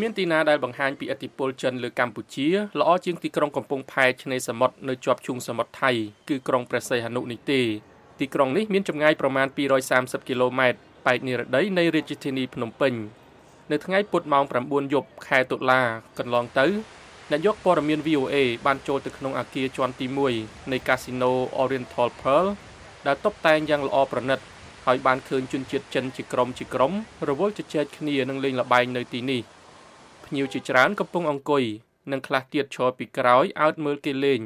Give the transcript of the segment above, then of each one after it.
មានទីណាដែលបង្ហាញពីឥទ្ធិពលចិនលើកម្ពុជាល្អជាងទីក្រុងកំពង់ផែឆ្នេរសមុទ្រនៅជាប់ឈូងសមុទ្រថៃគឺក្រុងព្រះសីហនុនេះទេទីក្រុងនេះមានចម្ងាយប្រមាណ230គីឡូម៉ែត្រប៉ែកនិរតីនៃរាជធានីភ្នំពេញនៅថ្ងៃពុធម៉ោង9យប់ខែតុលាកន្លងទៅអ្នកយកព័ត៌មាន VOA បានចូលទៅក្នុងអគារជាន់ទី1នៃកាស៊ីណូ Oriental Pearl ដែលតុបតែងយ៉ាងល្អប្រណិតហើយបានឃើញជនជាតិចិនជាក្រុមជាក្រុមរវល់ជជែកគ្នានឹងលេងល្បែងនៅទីនេះ ភ្ញៀវជាច្រើនកំពុងអង្គុយនិងខ្លះទៀតឈរពីក្រោយអោតមើលគេលេង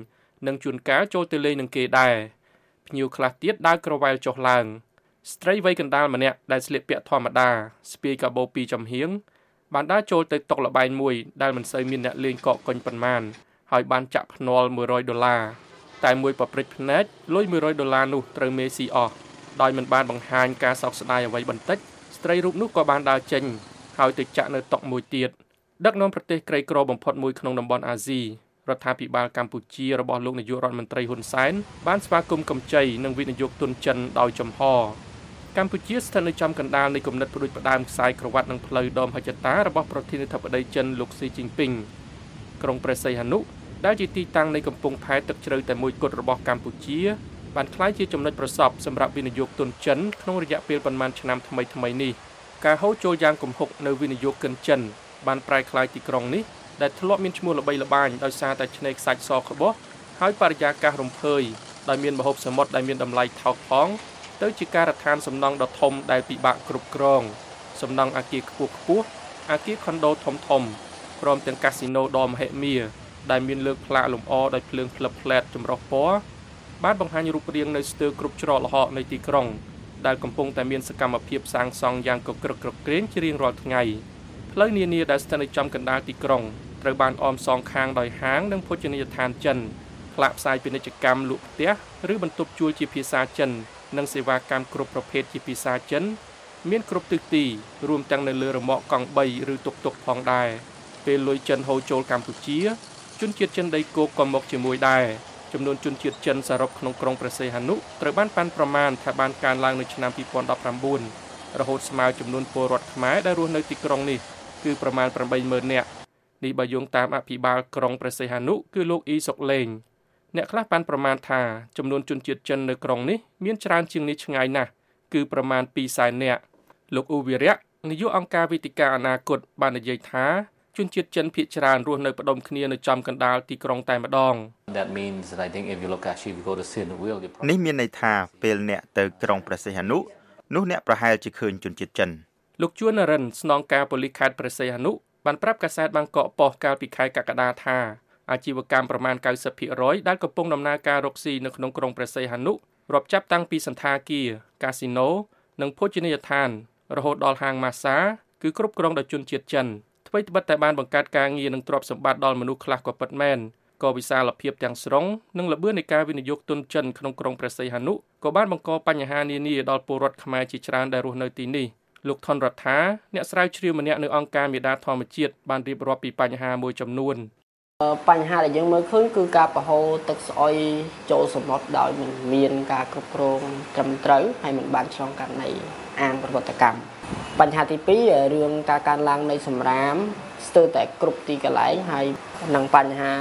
និងជួនកាលចូលទៅលេងនឹងគេដែរភ្ញៀវខ្លះទៀតដើរក្រវ៉ែលចុះឡើងស្ត្រីវ័យកណ្ដាលម្នាក់ដែលស្លៀកពាក់ធម្មតាស្ពាយកាបូពីចំហៀងបានដើរចូលទៅតុកលបែងមួយដែលមិនសូវមានអ្នកលេងកកកុញប៉ុន្មានហើយបានចាក់ភ្នាល់100ដុល្លារតែមួយប៉ព្រិចភ្នែកលុយ100ដុល្លារនោះត្រូវមេស៊ីអស់ដោយមិនបានបង្ហាញការសោកស្ដាយអ្វីបន្តិចស្ត្រីរូបនោះក៏បានដើរចេញហើយទៅចាក់នៅតុមួយទៀត ដឹកនាំប្រទេសក្រីក្របំផុតមួយក្នុងតំបន់អាស៊ីរដ្ឋាភិបាលកម្ពុជារបស់លោកនាយករដ្ឋមន្ត្រីហ៊ុនសែនបានស្វាគមន៍កម្ចីនិងវិនិយោគទុនចិនដោយចំហកម្ពុជាស្ថិតនៅចំកណ្ដាលនៃគំនិតផ្ដួចផ្ដើមខ្សែក្រវ៉ាត់និងផ្លូវដមហិច្ឆតារបស់ប្រធានាធិបតីចិនលោកស៊ីជីនពីងក្រុងព្រះសីហនុដែលជាទីតាំងនៃកំពង់ផែទឹកជ្រៅតែមួយគត់របស់កម្ពុជាបានក្លាយជាចំណុចប្រសពសម្រាប់វិនិយោគទុនចិនក្នុងរយៈពេលប៉ុន្មានឆ្នាំថ្មីថ្មីនេះការហូរចូលយ៉ាងគំហុកនៅវិនិយោគិនចិន បានប្រែក្លាយទីក្រុងនេះដែលធ្លាប់មានឈ្មោះល្បីល្បាញដោយសារតែឆ្នេរខ្សាច់សក្បុសហើយបរិយាកាសរំភើយដោយមានម្ហូបសមុទ្រដែលមានតម្លៃថោកផង ទៅជាការដ្ឋានសំណង់ដ៏ធំដែលពិបាកគ្រប់គ្រង សំណង់អគារខ្ពស់ខ្ពស់អគារខុនដូធំធំព្រមទាំងកាស៊ីណូដ៏មហិមាដែលមានលើកផ្លាកលម្អដោយភ្លើងផ្លឹបផ្លែតចម្រុះពណ៌បានបង្ហាញរូបរាងនៅស្ទើរគ្រប់ច្រកល្ហកនៃទីក្រុង ដែលកំពុងតែមានសកម្មភាពសាងសង់យ៉ាងកក្រឹកក្រក្រែងជារៀងរាល់ថ្ងៃ ផ្លូវនានាដែលស្ថិតនៅចំកណ្ដាលទីក្រុងត្រូវបានអមសងខាងដោយហាងនិងភោជនីយដ្ឋានចិនផ្លាកផ្សាយពាណិជ្ជកម្មលក់ផ្ទះឬបន្ទប់ជួលជាភាសាចិន និងសេវាកម្មគ្រប់ប្រភេទជាភាសាចិន មានគ្រប់ទិសទីរួមទាំងនៅលើរមាក់កង់3ឬតុកតុកផងដែរពេលលុយចិនហូរចូលកម្ពុជាជនជាតិចិនដីគោកក៏មកជាមួយដែរចំនួនជនជាតិចិនសរុបក្នុងក្រុងព្រះសីហនុត្រូវបានប៉ាន់ប្រមាណថាបានកើនឡើងនៅឆ្នាំ2019រហូតស្មើចំនួនពលរដ្ឋខ្មែរដែលរស់នៅទីក្រុងនេះ គឺប្រមាណ80000នាក់នេះបើយោងតាមអភិបាលក្រុងព្រះសីហនុគឺលោកអ៊ីសុកលេងអ្នកខ្លះបានប្រមាណថាចំនួនជនជាតិចិននៅក្រុងនេះមានច្រើនជាងនេះឆ្ងាយណាស់គឺប្រមាណ200,000នាក់លោកអ៊ូវីរៈនាយកអង្គការវិទ្យាអនាគតបាននិយាយថាជនជាតិចិនភាគច្រើនរស់នៅផ្ដុំគ្នានៅចំកណ្ដាលទីក្រុងតែម្ដង That means that I think if you look actually if you go to Sihanouk នេះមានន័យថាពេលអ្នកទៅក្រុងព្រះសីហនុនោះអ្នកប្រហែលជាឃើញជនជាតិចិន លោកជួននរិនស្នងការប៉ូលីសខេត្តព្រះសីហនុបានប្រាប់កាសែតបាងកកប៉ុស្តិ៍កាលពីខែកក្កដាថាអាជីវកម្មប្រមាណ90%ដែលកំពុងដំណើរការរកស៊ីនៅក្នុងក្រុងព្រះសីហនុរាប់ចាប់តាំងពីសន្តាគារ កាស៊ីណូនិងភោជនីយដ្ឋាន រហូតដល់ហាងម៉ាសាគឺគ្រប់គ្រងដោយជនជាតិចិនថ្មីត្បិតតែបានបង្កើតការងារនិងទ្រព្យសម្បត្តិដល់មនុស្សខ្លះក៏ពិតមែនក៏វិសាលភាពទាំងស្រុងនិងលបឿននៃការវិនិយោគទុនចិនក្នុងក្រុងព្រះសីហនុក៏បានបង្កបញ្ហានានាដល់ពលរដ្ឋខ្មែរជាច្រើនដែលរស់នៅទីនេះ លោកថនរដ្ឋាអ្នកស្រាវជ្រាវម្នាក់នៅអង្គការមេដាធម្មជាតិបានរៀបរាប់ពីបញ្ហាមួយចំនួនបញ្ហាដែលយើងមើលឃើញគឺការប្រហូរទឹកស្អុយចូលសមុទ្រដោយមិនមានការគ្រប់គ្រងត្រឹមត្រូវហើយមិនបានឆ្លងកាត់នៃអាងប្រវត្តិកម្មបញ្ហាទី2រឿងការកើនឡើងនៃសម្រាមស្ទើរតែគ្រប់ទីកន្លែងហើយនឹងបញ្ហា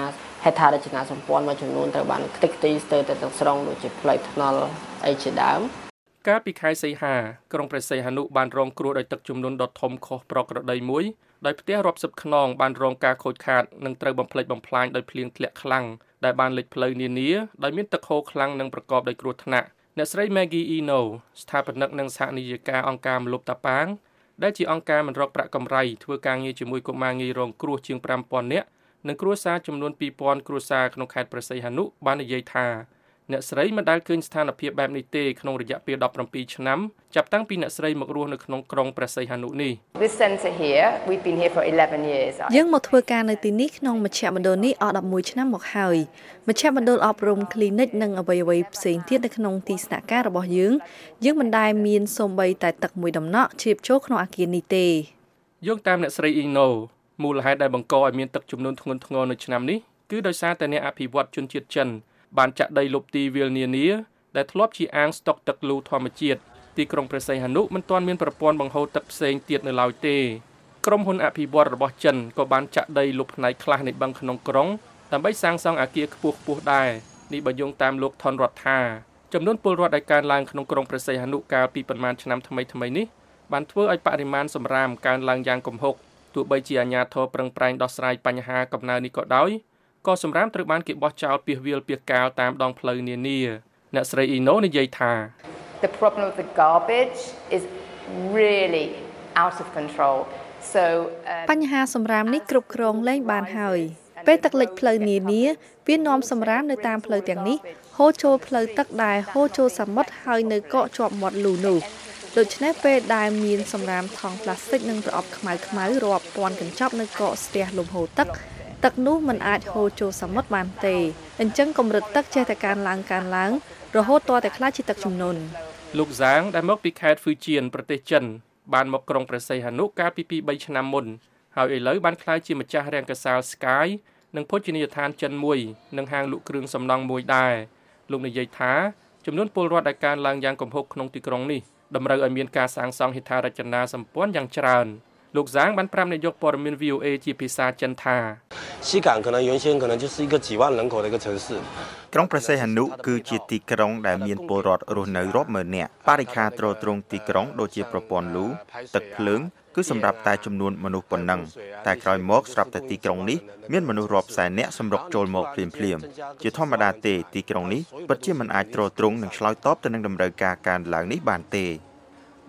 ហេដ្ឋារចនាសម្ព័ន្ធមួយចំនួនត្រូវបានខ្ទេចខ្ទីស្ទើរតែទាំងស្រុងដូចជាផ្លូវថ្នល់អីជាដើម កាលពីខែសីហាក្រុងព្រះសីហនុបានរងគ្រោះដោយទឹកជំនន់ដ៏ធំខុសប្រក្រតីមួយដោយផ្ទះរាប់សិបខ្នងបានរងការខូចខាតនិងត្រូវបំផ្លិចបំផ្លាញដោយភ្លៀងធ្លាក់ខ្លាំងដែលបានលិចផ្លូវនានាដោយមានទឹកហូរខ្លាំងនិងប្រកបដោយគ្រោះថ្នាក់អ្នកស្រី Maggie Eno ស្ថាបនិកនិងសហនាយិកាអង្គការមលុបតាប៉ាងដែលជាអង្គការមិនរកប្រាក់កម្រៃធ្វើការងារជាមួយកុមារងាយរងគ្រោះជាង5000នាក់និងគ្រួសារចំនួន2000គ្រួសារក្នុងខេត្តព្រះសីហនុបាននិយាយថា អ្នកស្រីមិនដែលឃើញស្ថានភាពបែបនេះទេក្នុងរយៈពេល17ឆ្នាំចាប់តាំងពីអ្នកស្រីមករស់នៅក្នុងក្រុងព្រះសីហនុនេះ This center here we've been here for 11 years យើងមកធ្វើការនៅទីនេះក្នុងមជ្ឈមណ្ឌលនេះអស់11ឆ្នាំមកហើយមជ្ឈមណ្ឌលអប់រំ clinic និងអ្វីអ្វីផ្សេងទៀតនៅក្នុងទីស្នាក់ការរបស់យើងយើងមិនដែលមានសូម្បីតែទឹកមួយដំណក់ជ្រាបចូលក្នុងអគារនេះទេយោងតាមអ្នកស្រីអ៊ីណូមូលហេតុដែលបង្កឲ្យមានទឹកជំនន់ធ្ងន់ធ្ងរនៅឆ្នាំនេះគឺដោយសារតែអ្នកអភិវឌ្ឍជនជាតិចិន បានចាក់ដីលុបទីវាលនានាដែលធ្លាប់ជាអាងស្តុកទឹកលូធម្មជាតិទីក្រុងព្រះសីហនុមិនទាន់មានប្រព័ន្ធបង្ហូរទឹកផ្សេងទៀតនៅឡើយទេក្រុមហ៊ុនអភិវឌ្ឍរបស់ចិនក៏បានចាក់ដីលុបផ្នែកខ្លះនៃបឹងក្នុងក្រុងដើម្បីសាងសង់អគារខ្ពស់ៗដែរនេះបើយោងតាមលោកថនរដ្ឋាចំនួនពលរដ្ឋដែលកើនឡើងក្នុងក្រុងព្រះសីហនុកាលពីប្រមាណឆ្នាំថ្មីៗនេះបានធ្វើឲ្យបរិមាណសម្រាមកើនឡើងយ៉ាងគំហុកទោះបីជាអាជ្ញាធរប្រឹងប្រែងដោះស្រាយបញ្ហាកំណើននេះក៏ដោយ ក៏សម្រាមត្រូវបានគេបោះចោលពាសវាលពាសកាលតាមដងផ្លូវនានាអ្នកស្រីអ៊ីណូនិយាយថា The problem of the garbage is really out of control. So បញ្ហាសម្រាមនេះគ្រប់គ្រងលែងបានហើយពេលទឹកលិចផ្លូវនានា វានាំសម្រាមនៅតាមផ្លូវទាំងនេះហូរចូលផ្លូវទឹកដែលហូរចូលសមុទ្រហើយនៅកកជាប់មាត់លូនោះដូច្នេះពេលដែលមានសម្រាមថង់ប្លាស្ទិកនិងប្រអប់ខ្មៅខ្មៅរាប់ពាន់កញ្ចប់នៅកកស្ទះលំហូរទឹក ទឹកនោះមិនអាចហូរចូលសមុទ្របានទេអញ្ចឹងកម្រិតទឹកចេះតែកើនឡើងកើនឡើង រហូតទាល់តែខ្លាចជាទឹកជំនន់លោកសាងដែលមកពីខេត្តហ្វឺជៀនប្រទេសចិនបានមកក្រុងព្រះសីហនុកាលពី2 3ឆ្នាំមុនហើយឥឡូវបានក្លាយជាម្ចាស់រាងកាសាល Sky និងភោជនីយដ្ឋានចិនមួយនិងហាងលក់គ្រឿងសំណង់មួយដែរលោកនិយាយថាចំនួនពលរដ្ឋដែលកើនឡើងយ៉ាងគំហុកក្នុងទីក្រុងនេះតម្រូវឲ្យមានការសាងសង់ហេដ្ឋារចនាសម្ព័ន្ធយ៉ាងច្រើន លោកសាងបានប្រាប់នាយកព័ត៌មាន VOA ជាភាសាចិនថា西港可能原先可能就是一个几万人口的一个城市ក្រុងព្រះសីហនុគឺជាទីក្រុងដែលមានពលរដ្ឋរស់នៅរាប់ម៉ឺននាក់បរិខាទ្រទ្រង់ទីក្រុងដូចជាប្រព័ន្ធលូទឹកភ្លើងគឺសម្រាប់តែចំនួនមនុស្សប៉ុណ្ណឹងតែក្រោយមកស្រាប់តែទីក្រុងនេះមានមនុស្សរាប់សែននាក់សម្រុកចូលមកភ្លាមភ្លាមជាធម្មតាទេទីក្រុងនេះពិតជាមិនអាចទ្រទ្រង់និងឆ្លើយតបទៅនឹងតម្រូវការកើនឡើងនេះបានទេ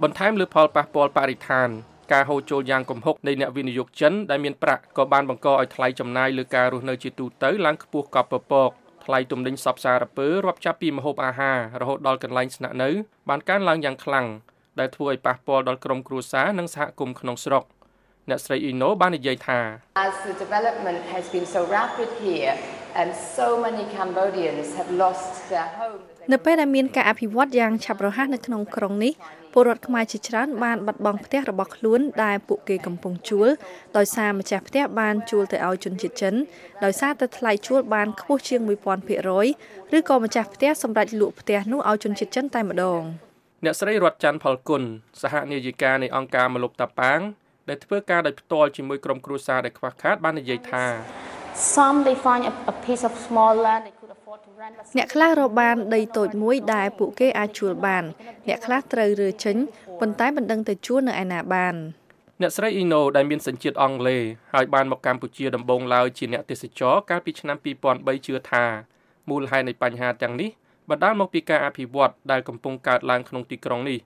បន្ថែមលើផលប៉ះពាល់បរិស្ថាន ការហូរចូលយ៉ាងគំហុកនៃអ្នកវិនិយោគចិនដែលមានប្រាក់ក៏បានបង្កឲ្យថ្លៃចំណាយលើការរស់នៅជាទូទៅឡើងខ្ពស់កប់ពពកថ្លៃទំនិញសពសារពើរាប់ចាប់ពីម្ហូបអាហាររហូតដល់កន្លែងស្នាក់នៅបានកើនឡើងយ៉ាងខ្លាំងដែលធ្វើឲ្យប៉ះពាល់ដល់ក្រុមគ្រួសារនិងសហគមន៍ក្នុងស្រុកអ្នកស្រីអ៊ីណូបាននិយាយថា As the development has been so rapid here and so many Cambodians have lost their home នៅពេលដែលមានការអភិវឌ្ឍយ៉ាងឆាប់រហ័សនៅក្នុងក្រុងនេះពលរដ្ឋខ្មែរជាច្រើនបានបាត់បង់ផ្ទះរបស់ខ្លួនដែលពួកគេកំពុងជួលដោយសារម្ចាស់ផ្ទះបានជួលទៅឲ្យជនជាតិចិនដោយសារតែថ្លៃជួលបានខ្ពស់ជាង1000%ឬក៏ម្ចាស់ផ្ទះសម្រេចលក់ផ្ទះនោះឲ្យជនជាតិចិនតែម្ដងអ្នកស្រីរតច័ន្ទផលគុណសហនាយិកានៃអង្គការមលុបតាប៉ាងដែលធ្វើការដោយផ្ទាល់ជាមួយក្រុមគ្រួសារដែលខ្វះខាតបាននិយាយថា Some they find a, a piece of small land they could afford to rent អ្នកខ្លះរកបានដីតូចមួយដែលពួកគេអាចជួលបាន អ្នកខ្លះត្រូវរើចេញប៉ុន្តែមិនដឹងទៅជួលនៅឯណាបានអ្នកស្រីអ៊ីណូដែលមានសញ្ជាតិអង់គ្លេសហើយបានមកកម្ពុជាដំបូងឡើយជាអ្នកទេសចរកាលពីឆ្នាំ2003ជឿថាមូលហេតុនៃបញ្ហាទាំងនេះបណ្ដាលមកពីការអភិវឌ្ឍដែលកំពុងកើតឡើងក្នុងទីក្រុងនេះ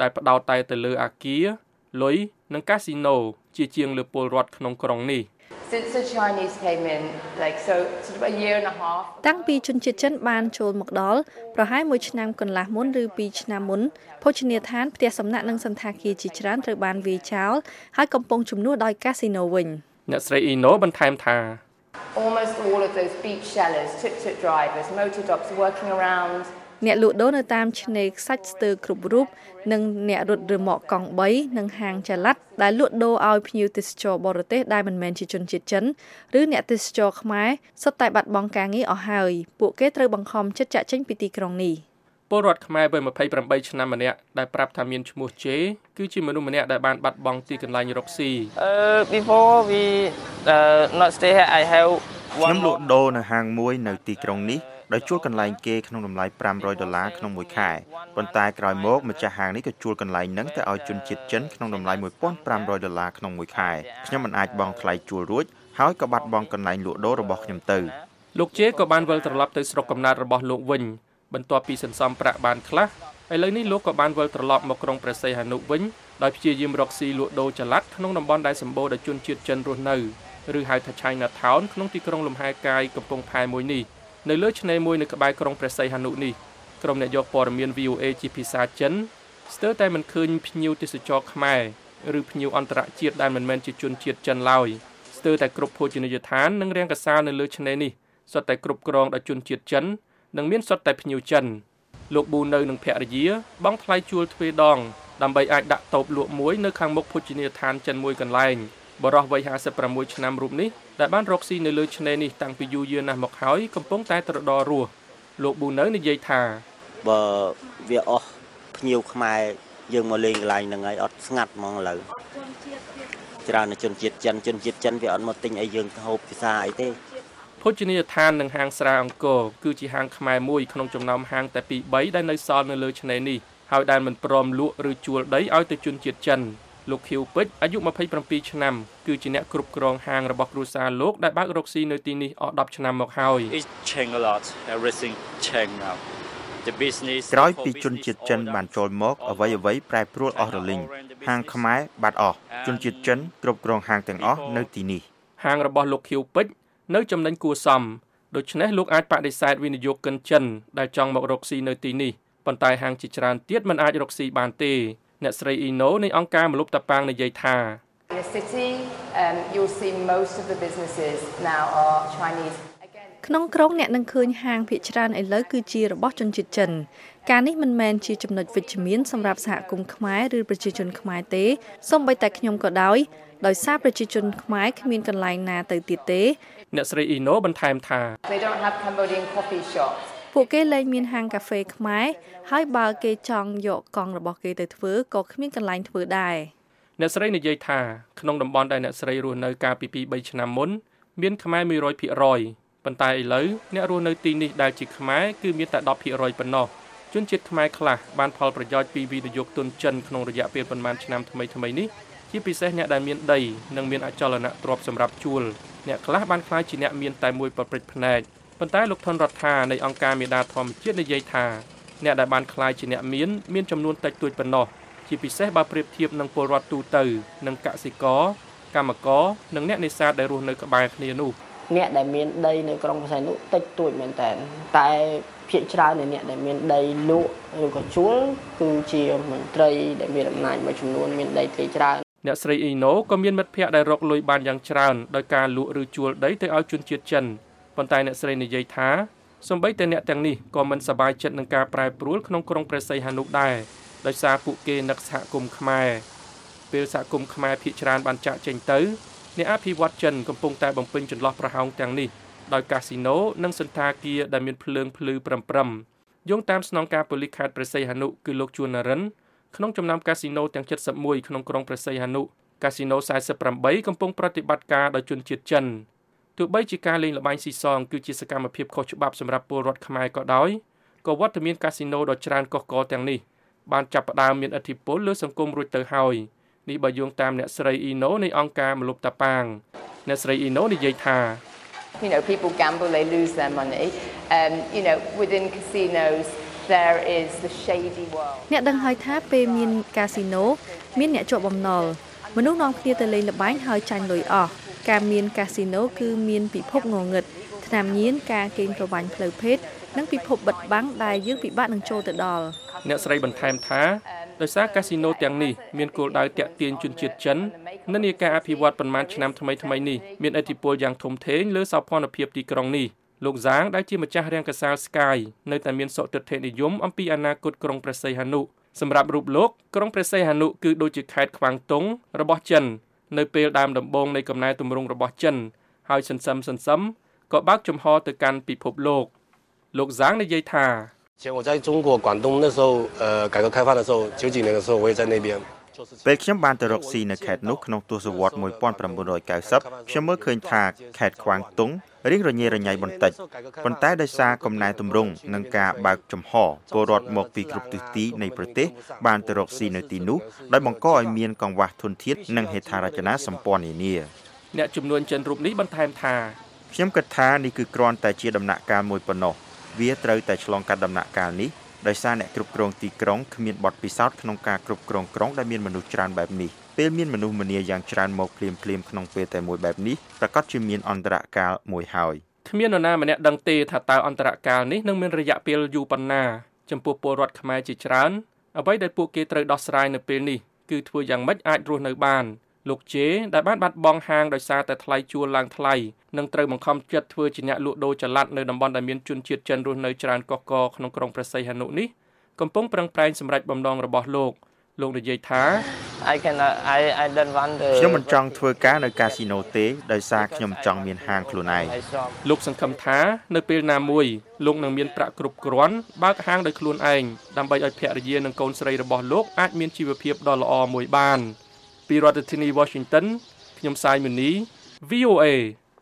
ដែលផ្ដោតតែទៅលើអាគារលុយនិងកាស៊ីណូជាជាងលើពលរដ្ឋក្នុងក្រុងនេះ Since the Chinese came in like so sort of a year and a half តាំងពីជនជាតិចិនបានចូលមកដល់ប្រហែល1ឆ្នាំកន្លះមុនឬ2ឆ្នាំមុនភោជនីយដ្ឋានផ្ទះសំណាក់និងសន្តាគារជាច្រើនត្រូវបានវាយចោលហើយកំពុងជំនួសដោយកាស៊ីណូវិញអ្នកស្រីអ៊ីណូបន្ថែមថា almost all of those beach sellers, tuk-tuk drivers, motor dogs working around អ្នកលក់ដូរនៅតាមឆ្នេរខ្សាច់ស្ទើរគ្រប់រូបនិងអ្នករត់រឺម៉កកង់3និងហាងចល័តដែលលក់ដូរឲ្យភ្ញៀវទេសចរបរទេសដែលមិនមែនជាជនជាតិចិនឬអ្នកទេសចរខ្មែរសុទ្ធតែបាត់បង់ការងារអស់ហើយពួកគេត្រូវបង្ខំចិត្តចាក់ចេញពីទីក្រុងនេះពលរដ្ឋខ្មែរវ័យ28ឆ្នាំម្នាក់ដែលប្រាប់ថាមានឈ្មោះជេគឺជាមនុស្សម្នាក់ដែលបានបាត់បង់ទីកន្លែងរកស៊ី Uh before we uh, not stay here I have ខ្ញុំលក់ដូរនៅហាងមួយនៅទីក្រុងនេះ ដោយជួលកន្លែងគេក្នុងតម្លៃ500ដុល្លារក្នុងមួយខែប៉ុន្តែក្រោយមកម្ចាស់ហាងនេះក៏ជួលកន្លែងហ្នឹងទៅឲ្យជនជាតិចិនក្នុងតម្លៃ1500ដុល្លារក្នុងមួយខែខ្ញុំមិនអាចបង់ថ្លៃជួលរួចហើយក៏បាត់បង់កន្លែងលក់ដូររបស់ខ្ញុំទៅលោកជេក៏បានវិលត្រឡប់ទៅស្រុកកំណើតរបស់លោកវិញបន្ទាប់ពីសន្សំប្រាក់បានខ្លះឥឡូវនេះលោកក៏បានវិលត្រឡប់មកក្រុងព្រះសីហនុវិញដោយព្យាយាមរកស៊ីលក់ដូរចល័តក្នុងតំបន់ដែលសម្បូរដោយជនជាតិចិនរស់នៅឬហៅថា China Town ក្នុងទីក្រុងលំហែកាយកំពង់ផែមួយនេះ នៅលើឆ្នេរមួយនៅក្បែរក្រុងព្រះសីហនុនេះក្រុមអ្នកយកព័ត៌មាន VOA ជាភាសាចិនស្ទើរតែមិនឃើញភ្ញៀវទេសចរខ្មែរឬភ្ញៀវអន្តរជាតិដែលមិនមែនជាជនជាតិចិនឡើយស្ទើរតែគ្រប់ភោជនីយដ្ឋាននិងរាងកាសាលនៅលើឆ្នេរនេះសុទ្ធតែគ្រប់គ្រងដោយជនជាតិចិននិងមានសុទ្ធតែភ្ញៀវចិនលោកប៊ូនៅនឹងភរិយា បង់ថ្លៃជួលទ្វេដងដើម្បីអាចដាក់តូបលក់មួយនៅខាងមុខភោជនីយដ្ឋានចិនមួយកន្លែងបរិះវ័យ56ឆ្នាំរូបនេះ ដែលបានរកស៊ីនៅលើឆ្នេរនេះតាំងពីយូរយារណាស់មកហើយកំពុងតែត្រដររស់លោកប៊ូនៅនិយាយថាបើវាអស់ភ្ញៀវខ្មែរយើងមកលេងកន្លែងហ្នឹងហើយអត់ស្ងាត់ហ្មងឥឡូវច្រើនជនជាតិចិនជនជាតិចិនវាអត់មកទិញអីយើងហូបភាសាអីទេភោជនីយដ្ឋាននិងហាងស្រាអង្គរគឺជាហាងខ្មែរមួយក្នុងចំណោមហាងតែពីរ3ដែលនៅសល់នៅលើឆ្នេរនេះហើយដែលមិនព្រមលក់ឬជួលដីឲ្យទៅជនជាតិចិន លោកខៀវពេជ្រអាយុ27ឆ្នាំគឺជាអ្នកគ្រប់គ្រងហាងរបស់គ្រួសារលោកដែលបើករកស៊ីនៅទីនេះអស់10ឆ្នាំមកហើយ It's changed a lot everything changed now ក្រោយពីជនជាតិចិនបានចូលមកអ្វីអ្វីប្រែប្រួលអស់រលីងហាងខ្មែរបាត់អស់ជនជាតិចិនគ្រប់គ្រងហាងទាំងអស់នៅទីនេះហាងរបស់លោកខៀវពេជ្រនៅចំណេញគួសមដូច្នេះលោកអាចបដិសេធវិនិយោគិនចិនដែលចង់មករកស៊ីនៅទីនេះប៉ុន្តែហាងជាច្រើនទៀតមិនអាចរកស៊ីបានទេ អ្នកស្រីអ៊ីណូនៃអង្គការមលុបតាប៉ាងនិយាយថា In the city um you'll see most of the businesses now are Chinese ក្នុងក្រុងអ្នកនឹងឃើញហាងភាគច្រើនឥឡូវគឺជារបស់ជនជាតិចិនការនេះមិនមែនជាចំណុចវិជ្ជមានសម្រាប់សហគមន៍ខ្មែរឬប្រជាជនខ្មែរទេសូម្បីតែខ្ញុំក៏ដោយដោយសារប្រជាជនខ្មែរគ្មានកន្លែងណាទៅទៀតទេ អ្នកស្រីអ៊ីណូបន្ថែមថា They don't have Cambodian coffee shops ពួកគេលែងមានហាងកាហ្វេខ្មែរហើយបើគេចង់យកកង់របស់គេទៅធ្វើក៏គ្មានកន្លែងធ្វើដែរអ្នកស្រីនិយាយថាក្នុងតំបន់ដែលអ្នកស្រីរស់នៅកាលពី2 3ឆ្នាំមុនមានខ្មែរ100%ប៉ុន្តែឥឡូវអ្នករស់នៅទីនេះដែលជាខ្មែរគឺមានតែ10%ប៉ុណ្ណោះជនជាតិខ្មែរខ្លះបានផលប្រយោជន៍ពីវិនិយោគទុនចិនក្នុងរយៈពេលប្រមាណឆ្នាំថ្មីថ្មីនេះជាពិសេសអ្នកដែលមានដីនិងមានអចលនទ្រព្យសម្រាប់ជួលអ្នកខ្លះបានខ្លាចជាអ្នកមានតែមួយប្រព្រឹត្តភ្នែក ប៉ុន្តែលោកថនរដ្ឋានៃអង្គការមេដាធម្មជាតិនិយាយថាអ្នកដែលបានខ្លាចជាអ្នកមានមានចំនួនតិចតួចប៉ុណ្ណោះជាពិសេសបើប្រៀបធៀបនឹងពលរដ្ឋទូទៅនិងកសិករកម្មករនិងអ្នកនេសាទដែលរស់នៅក្បែរគ្នានោះអ្នកដែលមានដីនៅក្រុងបរសៃនោះតិចតួចមែនតើតែភាគច្រើននៃអ្នកដែលមានដីលក់ឬក៏ជួលគឺជាមន្ត្រីដែលមានអំណាចមួយចំនួនមានដីធ្លីច្រើនអ្នកស្រីអ៊ីណូក៏មានមិត្តភ័ក្តិដែលរកលុយបានយ៉ាងច្រើនដោយការលក់ឬជួលដីទៅឲ្យជនជាតិចិន ប៉ុន្តែអ្នកស្រីនិយាយថាសម្បីតែអ្នកទាំងនេះក៏មិនសប្បាយចិត្តនឹងការប្រែប្រួលក្នុងក្រុងព្រះសីហនុដែរដោយសារពួកគេនឹកសហគមន៍ខ្មែរពេលសហគមន៍ខ្មែរភាគច្រើនបានចាក់ចេញទៅអ្នកអភិវឌ្ឍចិនកំពុងតែបំពេញចន្លោះប្រហោងទាំងនេះដោយកាស៊ីណូនិងសន្តាគារដែលមានភ្លើងភ្លឺប្រំប្រំយោងតាមស្នងការប៉ូលីសខេត្តព្រះសីហនុគឺលោកជួននរិនក្នុងចំណោមកាស៊ីណូទាំង71ក្នុងក្រុងព្រះសីហនុកាស៊ីណូ48កំពុងប្រតិបត្តិការដោយជនជាតិចិន ទោះបីជាការលេងល្បែងស៊ីសងគឺជាសកម្មភាពខុសច្បាប់សម្រាប់ពលរដ្ឋខ្មែរក៏ដោយក៏វត្តមានកាស៊ីណូដ៏ច្រើនកុះករទាំងនេះបានចាប់ផ្ដើមមានឥទ្ធិពលលើសង្គមរួចទៅហើយ។នេះបើយោងតាមអ្នកស្រីអ៊ីណូនៃអង្គការមលុបតាប៉ាងអ្នកស្រីអ៊ីណូនិយាយថា You know people gamble they lose their money um you know within casinos there is the shady world អ្នកដឹងហើយថាពេលមានកាស៊ីណូមានអ្នកជាប់បំណុលមនុស្សនាំគ្នាទៅលេងល្បែងហើយចាញ់លុយអស់ ការមានកាស៊ីណូគឺមានពិភពងងឹតថ្នាំញៀនការកេងប្រវ័ញ្ចផ្លូវភេទនិងពិភពបិទបាំងដែលយើងពិបាកនឹងចូលទៅដល់អ្នកស្រីបន្ថែមថាដោយសារកាស៊ីណូទាំងនេះមានគោលដៅតាក់ទាញជនជាតិចិននិន្នាការអភិវឌ្ឍប្រមាណឆ្នាំថ្មីថ្មីនេះមានឥទ្ធិពលយ៉ាងធំធេងលើសោភ័ណភាពទីក្រុងនេះលោកហ្សាងដែលជាម្ចាស់រាងកាសាល Sky នៅតែមានសុទិដ្ឋិនិយមអំពីអនាគតក្រុងព្រះសីហនុសម្រាប់រូបលោកក្រុងព្រះសីហនុគឺដូចជាខេត្តខ្វាងតុងរបស់ចិន នៅពេលដើមដំបូងនៃកំណែទម្រង់របស់ចិនហើយសន្សឹមសន្សឹមក៏បើកចំហទៅកាន់ពិភពលោកលោកហ្សាងនិយាយថា前我在中国广东那时候，呃，改革开放的时候，九几年的时候，我也在那边。 ពេលខ្ញុំបានទៅរកស៊ីនៅខេត្តនោះក្នុងទសវត្ស1990ខ្ញុំមើលឃើញថាខេត្តខ្វាងតុងរៀងរញ៉េរញ៉ៃបន្តិចប៉ុន្តែដោយសារកំណែទម្រង់និងការបើកចំហពលរដ្ឋមកពីគ្រប់ទិសទីនៃប្រទេសបានទៅរកស៊ីនៅទីនោះដោយបង្កឲ្យមានកង្វះធនធាននិងហេដ្ឋារចនាសម្ព័ន្ធនានាអ្នកជំនួញចិនរូបនេះបន្ថែមថាខ្ញុំគិតថានេះគឺគ្រាន់តែជាដំណាក់កាលមួយប៉ុណ្ណោះវាត្រូវតែឆ្លងកាត់ដំណាក់កាលនេះ ដោយសារអ្នកគ្រប់គ្រងទីក្រុងគ្មានបទពិសោធន៍ក្នុងការគ្រប់គ្រងក្រុងដែលមានមនុស្សច្រើនបែបនេះពេលមានមនុស្សម្នាយ៉ាងច្រើនមកភ្លាមភ្លាមក្នុងពេលតែមួយបែបនេះប្រកាសជាមានអន្តរកាលមួយហើយគ្មាននរណាម្នាក់ដឹងទេថាតើអន្តរកាលនេះនឹងមានរយៈពេលយូរប៉ុណ្ណាចំពោះពលរដ្ឋខ្មែរជាច្រើនអ្វីដែលពួកគេត្រូវដោះស្រាយនៅពេលនេះគឺធ្វើយ៉ាងម៉េចអាចរស់នៅបាន លោកជេដែលបានបាត់បង់ហាងដោយសារតែថ្លៃជួលឡើងថ្លៃនិងត្រូវបង្ខំចិត្តធ្វើជាអ្នកលក់ដូរចល័តនៅតំបន់ដែលមានជនជាតិចិនរស់នៅច្រើនកកកក្នុងក្រុងព្រះសីហនុនេះកំពុងប្រឹងប្រែងសម្រេចបំណងរបស់លោកលោកនិយាយថា I can I I don't want the ខ្ញុំមិនចង់ធ្វើការនៅកាស៊ីណូទេដោយសារខ្ញុំចង់មានហាងខ្លួនឯងលោកសង្ឃឹមថានៅពេលណាមួយលោកនឹងមានប្រាក់គ្រប់គ្រាន់បើកហាងដោយខ្លួនឯងដើម្បីឲ្យភរិយានិងកូនស្រីរបស់លោកអាចមានជីវភាពដ៏ល្អមួយបាន ពីរដ្ឋធានី Washington ខ្ញុំសាយមូនី VOA